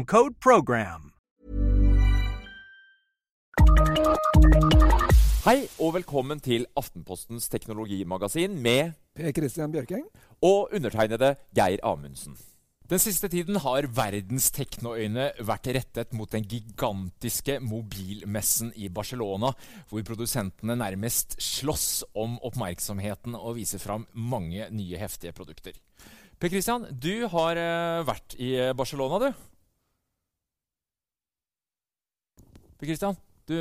code PROGRAM. Hei og velkommen til Aftenpostens teknologimagasin med Per Christian Bjørking. og undertegnede Geir Amundsen. Den siste tiden har verdens teknoøyne vært rettet mot den gigantiske mobilmessen i Barcelona, hvor produsentene nærmest slåss om oppmerksomheten og viser fram mange nye heftige produkter. Per Christian, du har eh, vært i Barcelona, du. Per Christian, du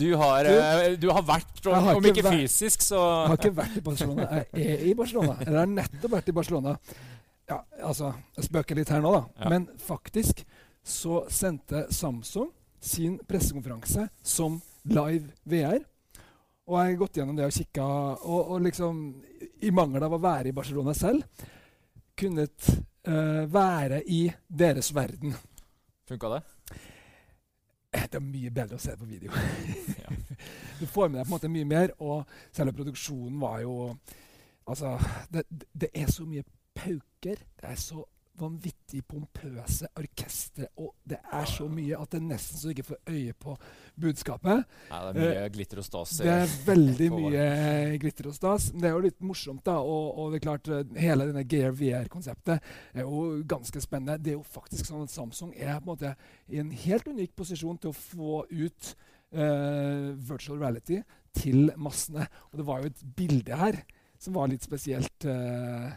du har, eh, du har vært, om, har om ikke fysisk, så Jeg har ikke vært i Barcelona. Jeg er i Barcelona. Eller har nettopp vært i Barcelona. Ja, altså, Jeg spøker litt her nå, da. Ja. Men faktisk så sendte Samsung sin pressekonferanse som live VR. Og jeg har gått gjennom det og kikka, og, og liksom I mangel av å være i Barcelona selv, kunnet uh, være i deres verden. Funka det? Det er mye bedre å se det på video. du får med deg på en måte mye mer, og selve produksjonen var jo Altså, det, det er så mye pauker. Det er så vanvittig pompøse orkestre, og det er så mye at det er nesten så du ikke får øye på budskapet. Nei, det er mye glitter og stas. Det er veldig mye glitter og stas. Det er jo litt morsomt, da. Og, og det er klart, eh, hele denne Gear VR-konseptet er jo ganske spennende. Det er jo faktisk sånn at Samsung er på en måte i en helt unik posisjon til å få ut uh, virtual reality til massene. Og det var jo et bilde her som var litt spesielt. eh,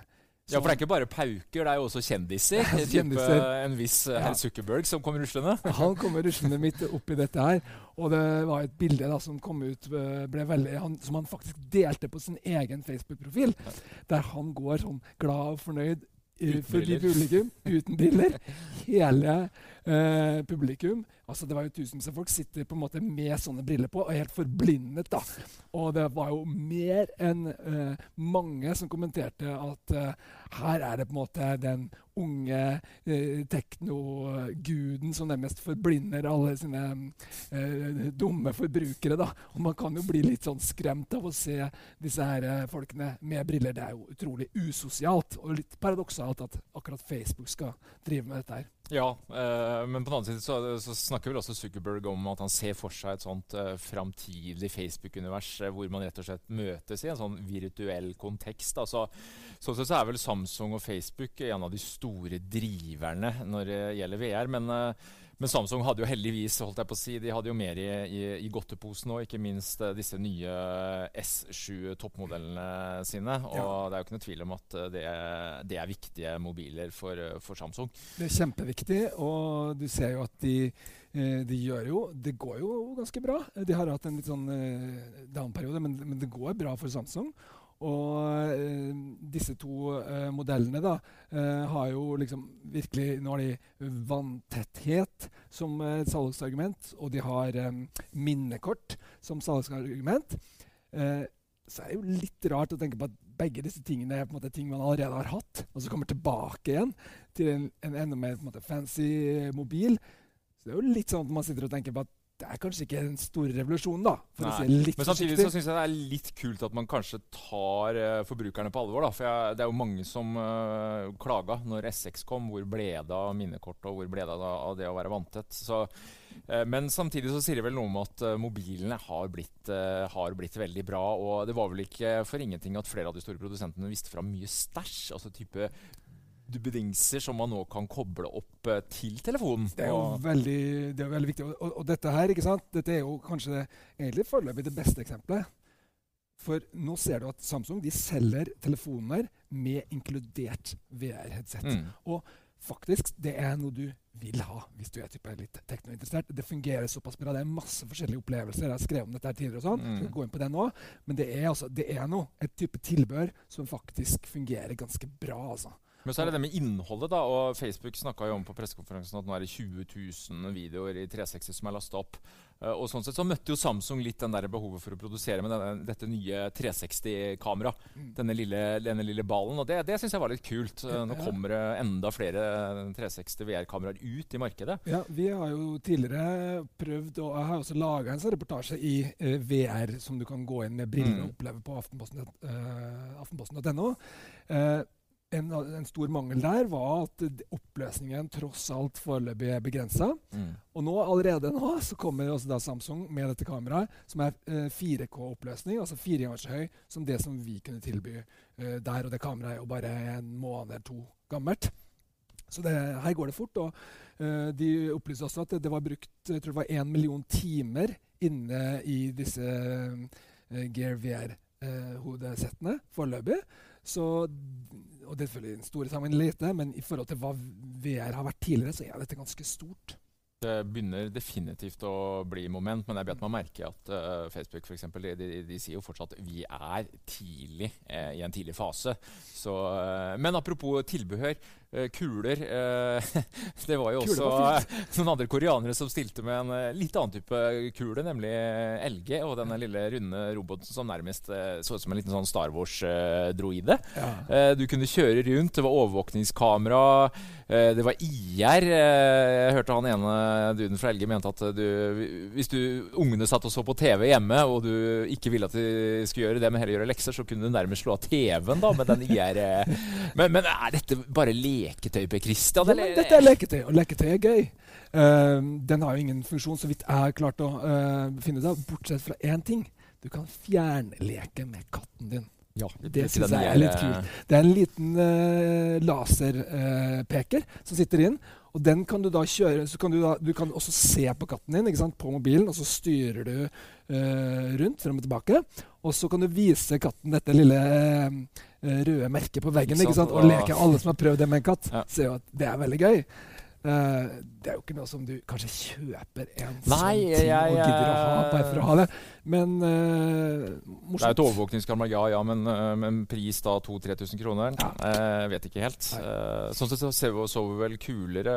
Ja, for det er ikke bare pauker, det er jo også kjendiser. Ja, kjendiser. en viss eh, Ja. herr Zuckerberg som kommer ruslende. Han kommer ruslende midt oppi dette her. Og det var et bilde da, som kom ut, eh, veldig, han, som han faktisk delte på sin egen Facebook-profil. Der han går sånn glad og fornøyd eh, forbi publikum, uten briller. Hele eh, publikum. Altså Det var jo tusenvis av folk sitter på en måte med sånne briller på og er helt forblindet. da. Og det var jo mer enn eh, mange som kommenterte at eh, her er det på en måte den unge eh, teknoguden som nærmest forblinder alle sine eh, dumme forbrukere. da. Og man kan jo bli litt sånn skremt av å se disse her eh, folkene med briller. Det er jo utrolig usosialt og litt paradoksalt at akkurat Facebook skal drive med dette her. Ja, eh, men på den annen side så, så snakker vel også Zuckerberg om at han ser for seg et sånt uh, framtidig Facebook-univers eh, hvor man rett og slett møtes i en sånn virtuell kontekst. Altså, sånn sett så er vel Samsung og Facebook en av de store driverne når det gjelder VR. Men, eh, men Samsung hadde jo heldigvis holdt jeg på å si, de hadde jo mer i, i, i godteposen nå, ikke minst eh, disse nye S7 toppmodellene sine. Og Ja. det er jo ikke noe tvil om at eh, det, det er viktige mobiler for, eh, for Samsung. Det er kjempeviktig, og du ser jo at de, de gjør jo Det går jo ganske bra. De har hatt en litt sånn down-periode, men, men det går bra for Samsung. Og eh, disse to eh, modellene da, eh, har jo liksom virkelig Nå har de vanntetthet som eh, salgsargument, og de har eh, minnekort som salgsargument. Eh, så er det jo litt rart å tenke på at begge disse tingene er på en måte ting man allerede har hatt, og så kommer tilbake igjen til en, en enda mer en måte, fancy mobil. Så det er jo litt sånn at man sitter og tenker på at det er kanskje ikke en stor revolusjon, da. for Nei. å si det litt Men samtidig forsiktig. så syns jeg det er litt kult at man kanskje tar uh, forbrukerne på alvor. da, For jeg, det er jo mange som uh, klaga når SX kom. Hvor ble det av minnekortet, og hvor ble det av, det å være vanntett? Så, eh, men samtidig så sier det vel noe om at mobilene har blitt, har blitt veldig bra. Og det var vel ikke for ingenting at flere av de store produsentene viste fram mye stæsj. Altså type duppedingser som man nå kan koble opp eh, til telefonen. Det er jo veldig, det er veldig viktig. Og, og, og dette her, ikke sant? Dette er jo kanskje egentlig foreløpig det beste eksempelet. For nå ser du at Samsung de selger telefoner med inkludert VR-headset. Mm. Og faktisk, det er noe du vil ha hvis du er type litt teknointeressert. Det fungerer såpass bra. Det er masse forskjellige opplevelser. Jeg har skrevet om dette her tidligere, og sånn. Mm. Skal gå inn på det nå. Men det er, altså, det er noe. Et type tilbehør som faktisk fungerer ganske bra. altså. Men så er det det med innholdet, da. Og Facebook snakka jo om på pressekonferansen at nå er det 20 000 videoer i 360 som er lasta opp. Eh, og sånn sett så møtte jo Samsung litt den der behovet for å produsere med denne, dette nye 360-kamera. Denne, lille, denne lille ballen. Og det, det syns jeg var litt kult. Eh, nå kommer det enda flere 360 VR-kameraer ut i markedet. Ja, Vi har jo tidligere prøvd, og jeg har også laga en sånn reportasje i eh, VR som du kan gå inn med briller Mm. og oppleve på aftenposten.no. Aftenposten.no. Eh, en, en stor mangel der var at oppløsningen tross alt foreløpig er begrensa. Og nå, allerede nå så kommer også da Samsung med dette kameraet, som er eh, 4K-oppløsning, altså fire ganger så høy som det som vi kunne tilby eh, der. Og det kameraet er jo bare en måned eller to gammelt. Så det, her går det fort. og eh, De opplyser også at det, det var brukt jeg tror det var én million timer inne i disse eh, Gear VR-hodesettene foreløpig. Så, og det er selvfølgelig en store sammen lite, men i forhold til hva VR har vært tidligere, så er dette ganske stort. Det begynner definitivt å bli moment, men jeg bet meg merke at uh, Facebook for eksempel, de, de, de sier jo fortsatt at vi er tidlig eh, i en tidlig fase. Så, uh, men apropos tilbehør. Eh, kuler. eh, det var jo også var noen andre koreanere som stilte med en eh, litt annen type kule, nemlig LG og denne lille runde roboten som nærmest så ut som en liten sånn Star Wars-droide. Ja. Du kunne kjøre rundt, det var overvåkningskamera, det var IR. Jeg hørte han ene duden fra LG mente at du, hvis du, ungene satt og så på TV hjemme, og du ikke ville at de skulle gjøre det, men heller gjøre lekser, så kunne du nærmest slå av TV-en da, med den IR. Men, men er dette bare leketøy, Per Christian? Ja, men dette er leketøy, og leketøy er gøy. Uh, den har jo ingen funksjon, så vidt jeg har klart å uh, finne ut av, bortsett fra én ting. Du kan fjernleke med katten din. Ja, Det syns jeg er litt kult. Det er en liten uh, laserpeker som sitter inn. Og den kan du da kjøre så kan du, da, du kan også se på katten din ikke sant, på mobilen, og så styrer du uh, rundt frem og tilbake. Og så kan du vise katten dette lille røde merket på veggen. Og leke. Alle som har prøvd det med en katt, Ja. ser jo at det er veldig gøy. Uh, det er jo ikke noe som du kanskje kjøper en Nei, sånn ting jeg- og gidder å ha bare for å ha det. Men eh, Det er morsomt. et overvåkningskamera, ja, ja, men, uh, men pris da 2000-3000 kroner? Ja. Uh, vet ikke helt. Eh, sånn sett så ser vi, så vi vel kulere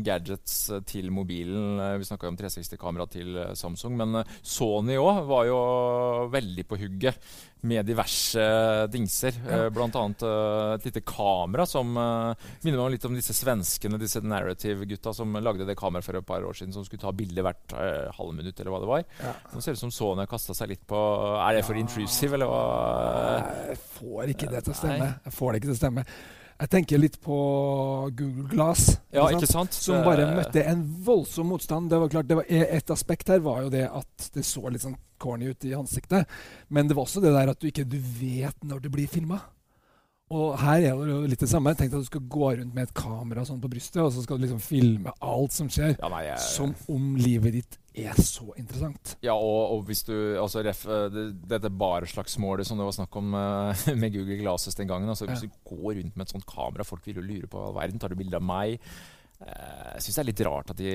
gadgets til mobilen. Vi snakka om 360-kamera til Samsung, men Sony òg var jo veldig på hugget med diverse dingser. Ja. Bl.a. et lite kamera som minner meg litt om disse svenskene, disse Narrative-gutta som lagde det kameraet for et par år siden som skulle ta bilde hvert halvminutt, eller hva det var. Ja. Nå ser det ut som Sony henne kasta seg litt på Er det for Ja. intrusive, eller hva? Jeg får ikke det til å stemme. Nei. Jeg får det ikke til å stemme. Jeg tenker litt på Google Glass. Ja, sant? ikke sant? Som bare møtte en voldsom motstand. Det var klart, det var, Et aspekt her var jo det at det så litt sånn corny ut i ansiktet. Men det var også det der at du ikke du vet når du blir filma. Og her er det litt det samme. Tenk at du skal gå rundt med et kamera sånn på brystet, og så skal du liksom filme alt som skjer. Ja, nei, jeg, Som om livet ditt er så interessant. ja og, og hvis du Altså, ref, eh, det, dette bareslagsmålet som det var snakk om eh, med Google Glasses den gangen. Altså, Hvis Ja. du går rundt med et sånt kamera, folk vil jo lure på all verden. Tar du bilde av meg? Eh, Jeg syns det er litt rart at de,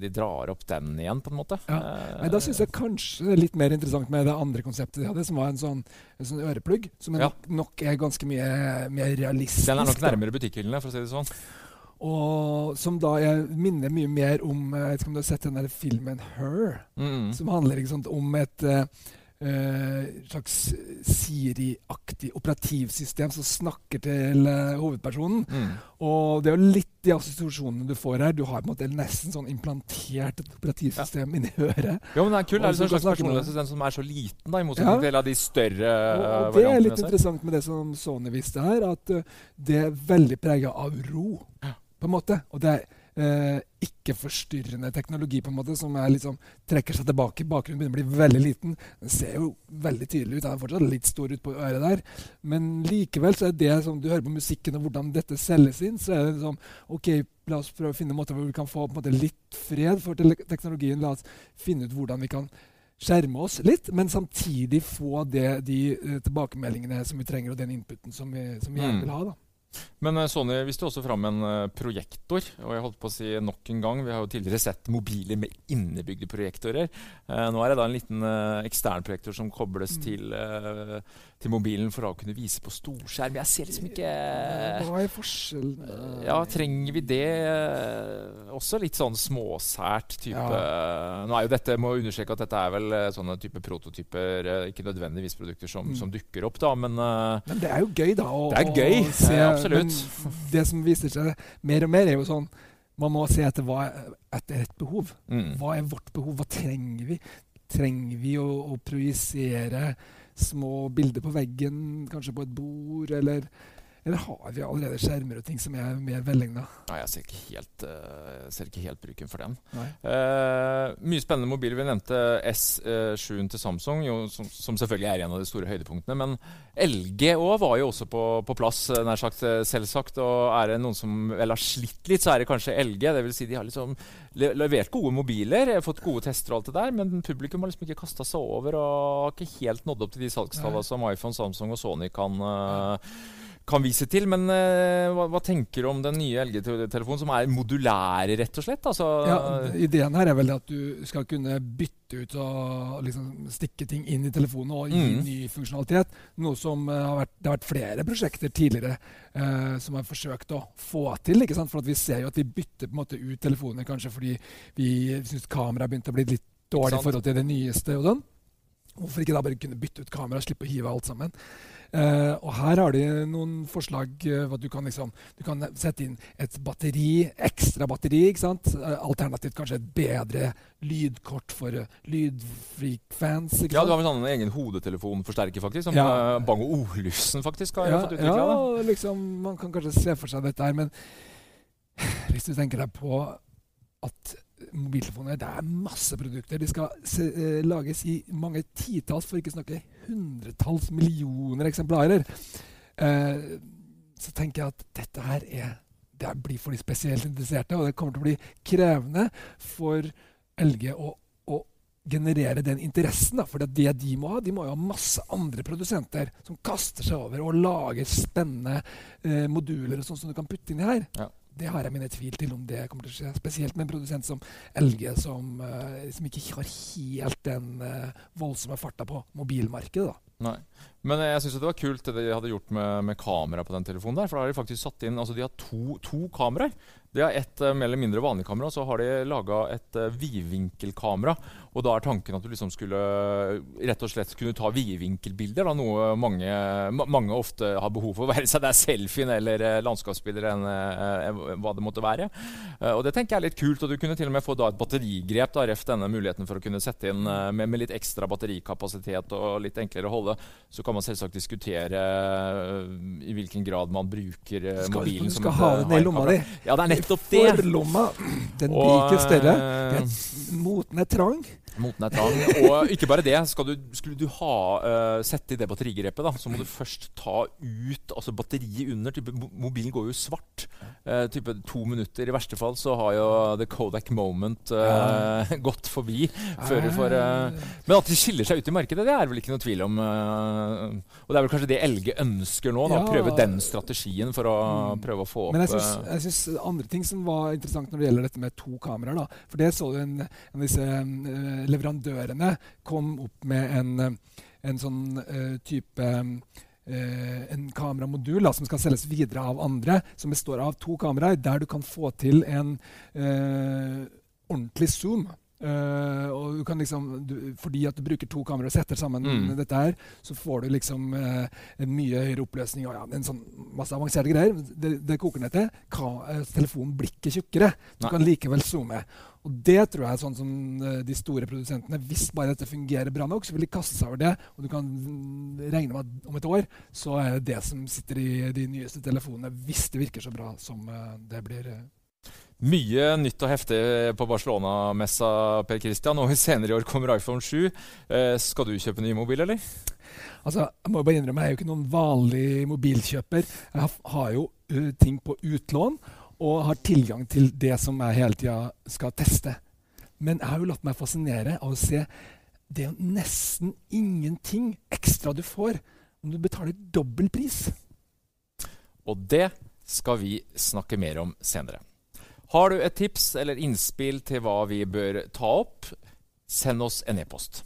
de drar opp den igjen, på en måte. Ja. men Nei, Da syns jeg kanskje det er litt mer interessant med det andre konseptet de hadde, som var en sånn, en sånn øreplugg. Som er Ja. nok, nok er ganske mye mer realistisk. Den er nok nærmere butikkhyllene, for å si det sånn. Og som da jeg minner mye mer om eh, Jeg vet ikke om du har sett den der filmen 'Her'? Mm. Som handler liksom sant, om et, eh, slags Siri-aktig operativsystem som snakker til uh, hovedpersonen. Mm. Og det er jo litt de assosiasjonene du får her. Du har på en måte nesten sånn implantert et operativsystem inni øret. Jo, men det er kult. Det er en slags personlighetssystem som er så liten, da, i motsetning Ja. til de større Og, uh, og det er litt interessant med det som Sony viste her, at uh, det er veldig prega av ro, på en måte. Og det er eh, ikke-forstyrrende teknologi på en måte, som er liksom, trekker seg tilbake. Bakgrunnen begynner å bli veldig liten. Den ser jo veldig tydelig ut. Den er fortsatt litt stor ut på øret der. Men likevel så er det som du hører på musikken og hvordan dette selges inn, så er det liksom OK, la oss prøve å finne måter hvor vi kan få på en måte, litt fred for teknologien. La oss finne ut hvordan vi kan skjerme oss litt, men samtidig få det, de eh, tilbakemeldingene som vi trenger, og den inputen som vi, som vi Mm. vil ha. da. Men eh, Sony viste også fram en eh, projektor. Og jeg holdt på å si nok en gang, vi har jo tidligere sett mobiler med innebygde projektorer. Eh, nå er det da en liten eksternprojektor ekstern projektor som kobles Mm. til, til mobilen for å kunne vise på storskjerm. Jeg ser liksom ikke Hva er forskjellen? Eh, Ja, trenger vi det? Eh, Også litt sånn småsært type Nå er jo dette, må understreke at dette er vel eh, sånne type prototyper, eh, ikke nødvendigvis produkter som, Mm. som dukker opp, da, men eh, Men det er jo gøy, da. Å, Det er gøy, å se, ja, absolutt. Det som viser seg mer og mer, er jo sånn Man må se etter hva etter et behov. mm. Hva er vårt behov? Hva trenger vi? Trenger vi å, å projisere små bilder på veggen, kanskje på et bord, eller, eller har vi allerede skjermer og ting som er mer velegna? Nei, jeg ser ikke helt, uh, ser ikke helt bruken for den. Eh, mye spennende mobiler. Vi nevnte S7 til Samsung, jo, som, som selvfølgelig er en av de store høydepunktene. Men LG òg var jo også på, på plass, nær sagt eh, selvsagt. Og er det noen som vel har slitt litt, så er det kanskje LG. Det vil si de har liksom le levert gode mobiler, fått gode tester og alt det der, men publikum har liksom ikke kasta seg over og har ikke helt nådd opp til de salgstallene som iPhone, Samsung og Sony kan eh, kan vise til, men uh, hva, hva tenker du om den nye LG-telefonen, som er modulære, rett og slett? Altså, Ja, ideen her er vel at du skal kunne bytte ut og liksom stikke ting inn i telefonen og gi Mm. ny funksjonalitet. Noe som eh, har vært, Det har vært flere prosjekter tidligere uh, som har forsøkt å få til. ikke sant? For at vi ser jo at vi bytter på en måte ut telefoner kanskje fordi vi syns kameraet begynte å bli litt dårlig i forhold til det nyeste. og sånn. Hvorfor ikke da bare kunne bytte ut kamera og slippe å hive alt sammen? Eh, og her har de noen forslag. uh, du kan liksom du kan sette inn et batteri, ekstra batteri. ikke sant? Eh, alternativt kanskje et bedre lydkort for uh, lydfreak-fans. ikke ja, du har vel sånn en egen hodetelefonforsterker, faktisk, som Ja. uh, Bang Olufsen faktisk har ja, fått utvikla. ja, liksom, man kan kanskje se for seg dette her, men hvis du tenker deg på at mobiltelefoner Det er masse produkter. De skal se, lages i mange titalls, for ikke å snakke hundretalls millioner eksemplarer. Eh, så tenker jeg at dette her er Det blir for de spesielt interesserte, og det kommer til å bli krevende for LG å, å generere den interessen. Da. For det, det de må ha, de må jo ha masse andre produsenter som kaster seg over og lager spennende eh, moduler og sånt som du kan putte inni her. Ja. Det har jeg mine tvil til om det kommer til å skje. Spesielt med en produsent som LG, som, eh, som ikke har helt den eh, voldsomme farta på mobilmarkedet. da. Nei. Men jeg syns det var kult det de hadde gjort med, med kamera på den telefonen. der, For da har de faktisk satt inn altså De har to, to kameraer. De har ett eh, mer eller mindre vanlig kamera, og så har de laga et uh, vidvinkelkamera. Og da er tanken at du liksom skulle eh, rett og slett kunne ta vidvinkelbilder. Da, noe mange, ma mange ofte har behov for, være seg det er selfien eller uh, landskapsbilder enn uh, hva det måtte være. Og det tenker jeg er litt kult. Og du kunne til og med få da et batterigrep, da, ref denne muligheten for å kunne sette inn med, med litt ekstra batterikapasitet og litt enklere å holde. Så kan man selvsagt diskutere eh, i hvilken grad man bruker eh, Skal, mobilen du som et, eh, den i lomma di. Ja, det er nettopp det. Forlomma, den blir ikke større. er- Moten er trang. Moten er trang. Og ikke bare det. Skal du, skulle du ha, uh, sette i det batterigrepet, da, så må du først ta ut altså batteriet under. Type, mobilen går jo svart. Uh, type to minutter. I verste fall så har jo the Kodak moment eh, gått forbi. Før du eh, men at de skiller seg ut i markedet, det er vel ikke noe tvil om. eh, og det er vel kanskje det LG ønsker nå? Da, Ja. Prøve den strategien for å Mm. prøve å få opp Men jeg syns, eh, jeg syns andre ting som var interessant når det gjelder dette med to kameraer da. For det så du en, en disse eh, leverandørene kom opp med en, en sånn eh, type eh, en kameramodul da, som skal selges videre av andre, som består av to kameraer, der du kan få til en eh, ordentlig zoom. Uh, og du kan liksom, du, fordi at du bruker to kameraer og setter sammen Mm. dette her, så får du liksom uh, en mye høyere oppløsning og ja, en sånn masse avanserte greier. Det, det koker ned til telefonen blir ikke tjukkere. Du Nei. kan likevel zoome. Og det tror jeg er sånn som eh, de store produsentene Hvis bare dette fungerer bra nok, så vil de kaste seg over det. Og du kan mm, regne med at om et år så er det det som sitter i de nyeste telefonene, hvis det virker så bra som eh, det blir. eh. Mye nytt og heftig på Barcelona-messa, Per Christian. Og senere i år kommer iPhone 7. Eh, skal du kjøpe ny mobil, eller? Altså, jeg må bare innrømme, jeg er jo ikke noen vanlig mobilkjøper. Jeg har, jo ting på utlån og har tilgang til det som jeg hele tida skal teste. Men jeg har jo latt meg fascinere av å se det er nesten ingenting ekstra du får om du betaler dobbel pris. Og det skal vi snakke mer om senere. Har du et tips eller innspill til hva vi bør ta opp, send oss en e-post.